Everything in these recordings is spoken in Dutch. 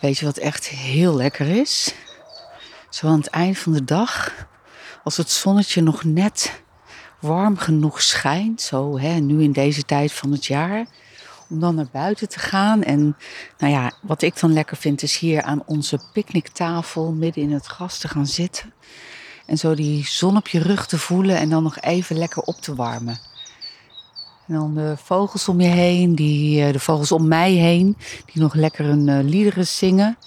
Weet je wat echt heel lekker is? Zo aan het eind van de dag, als het zonnetje nog net warm genoeg schijnt, zo hè, nu in deze tijd van het jaar, om dan naar buiten te gaan. En nou ja, wat ik dan lekker vind, is hier aan onze picknicktafel midden in het gras te gaan zitten. En zo die zon op je rug te voelen en dan nog even lekker op te warmen. En dan de vogels om je heen, die, eh, de vogels om mij heen, die nog lekker een uh, liederen zingen.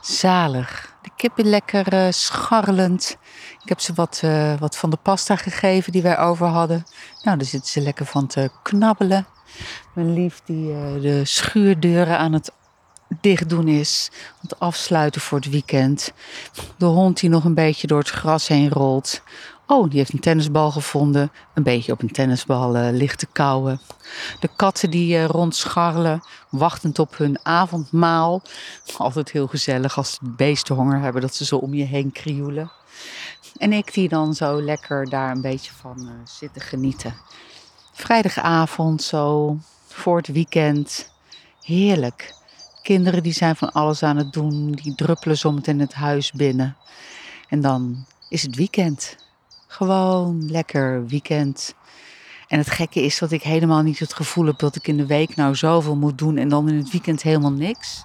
Zalig. De kippen lekker uh, scharrelend. Ik heb ze wat, wat van de pasta gegeven die wij over hadden. Nou, daar zitten ze lekker van te knabbelen. Mijn lief die de schuurdeuren aan het dicht doen is. Aan het afsluiten voor het weekend. De hond die nog een beetje door het gras heen rolt. Oh, die heeft een tennisbal gevonden. Een beetje op een tennisbal uh, ligt te kauwen. De katten die uh, rondscharrelen, wachtend op hun avondmaal. Altijd heel gezellig als de beesten honger hebben, dat ze zo om je heen krioelen. En ik die dan zo lekker daar een beetje van uh, zitten genieten. Vrijdagavond zo, voor het weekend. Heerlijk. Kinderen die zijn van alles aan het doen. Die druppelen zometeen het huis binnen. En dan is het weekend. Gewoon lekker weekend. En het gekke is dat ik helemaal niet het gevoel heb dat ik in de week nou zoveel moet doen en dan in het weekend helemaal niks.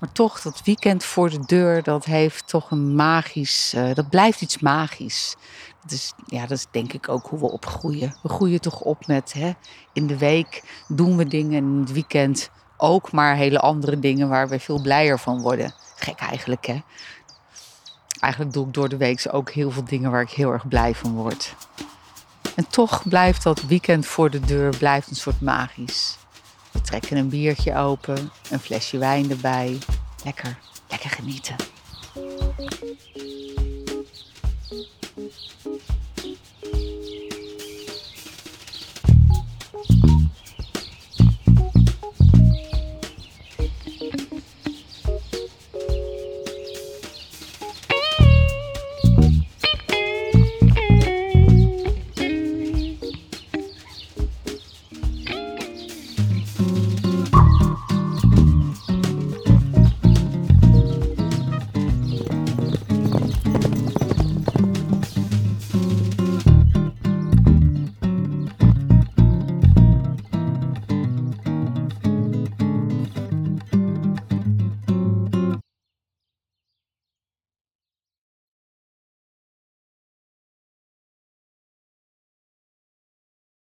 Maar toch, dat weekend voor de deur, dat heeft toch een magisch, uh, dat blijft iets magisch. Dat is, ja, dat is denk ik ook hoe we opgroeien. We groeien toch op met, hè, in de week doen we dingen en in het weekend ook maar hele andere dingen waar we veel blijer van worden. Gek eigenlijk, hè? Eigenlijk doe ik door de week ook heel veel dingen waar ik heel erg blij van word. En toch blijft dat weekend voor de deur blijft een soort magisch. We trekken een biertje open, een flesje wijn erbij. Lekker, lekker genieten.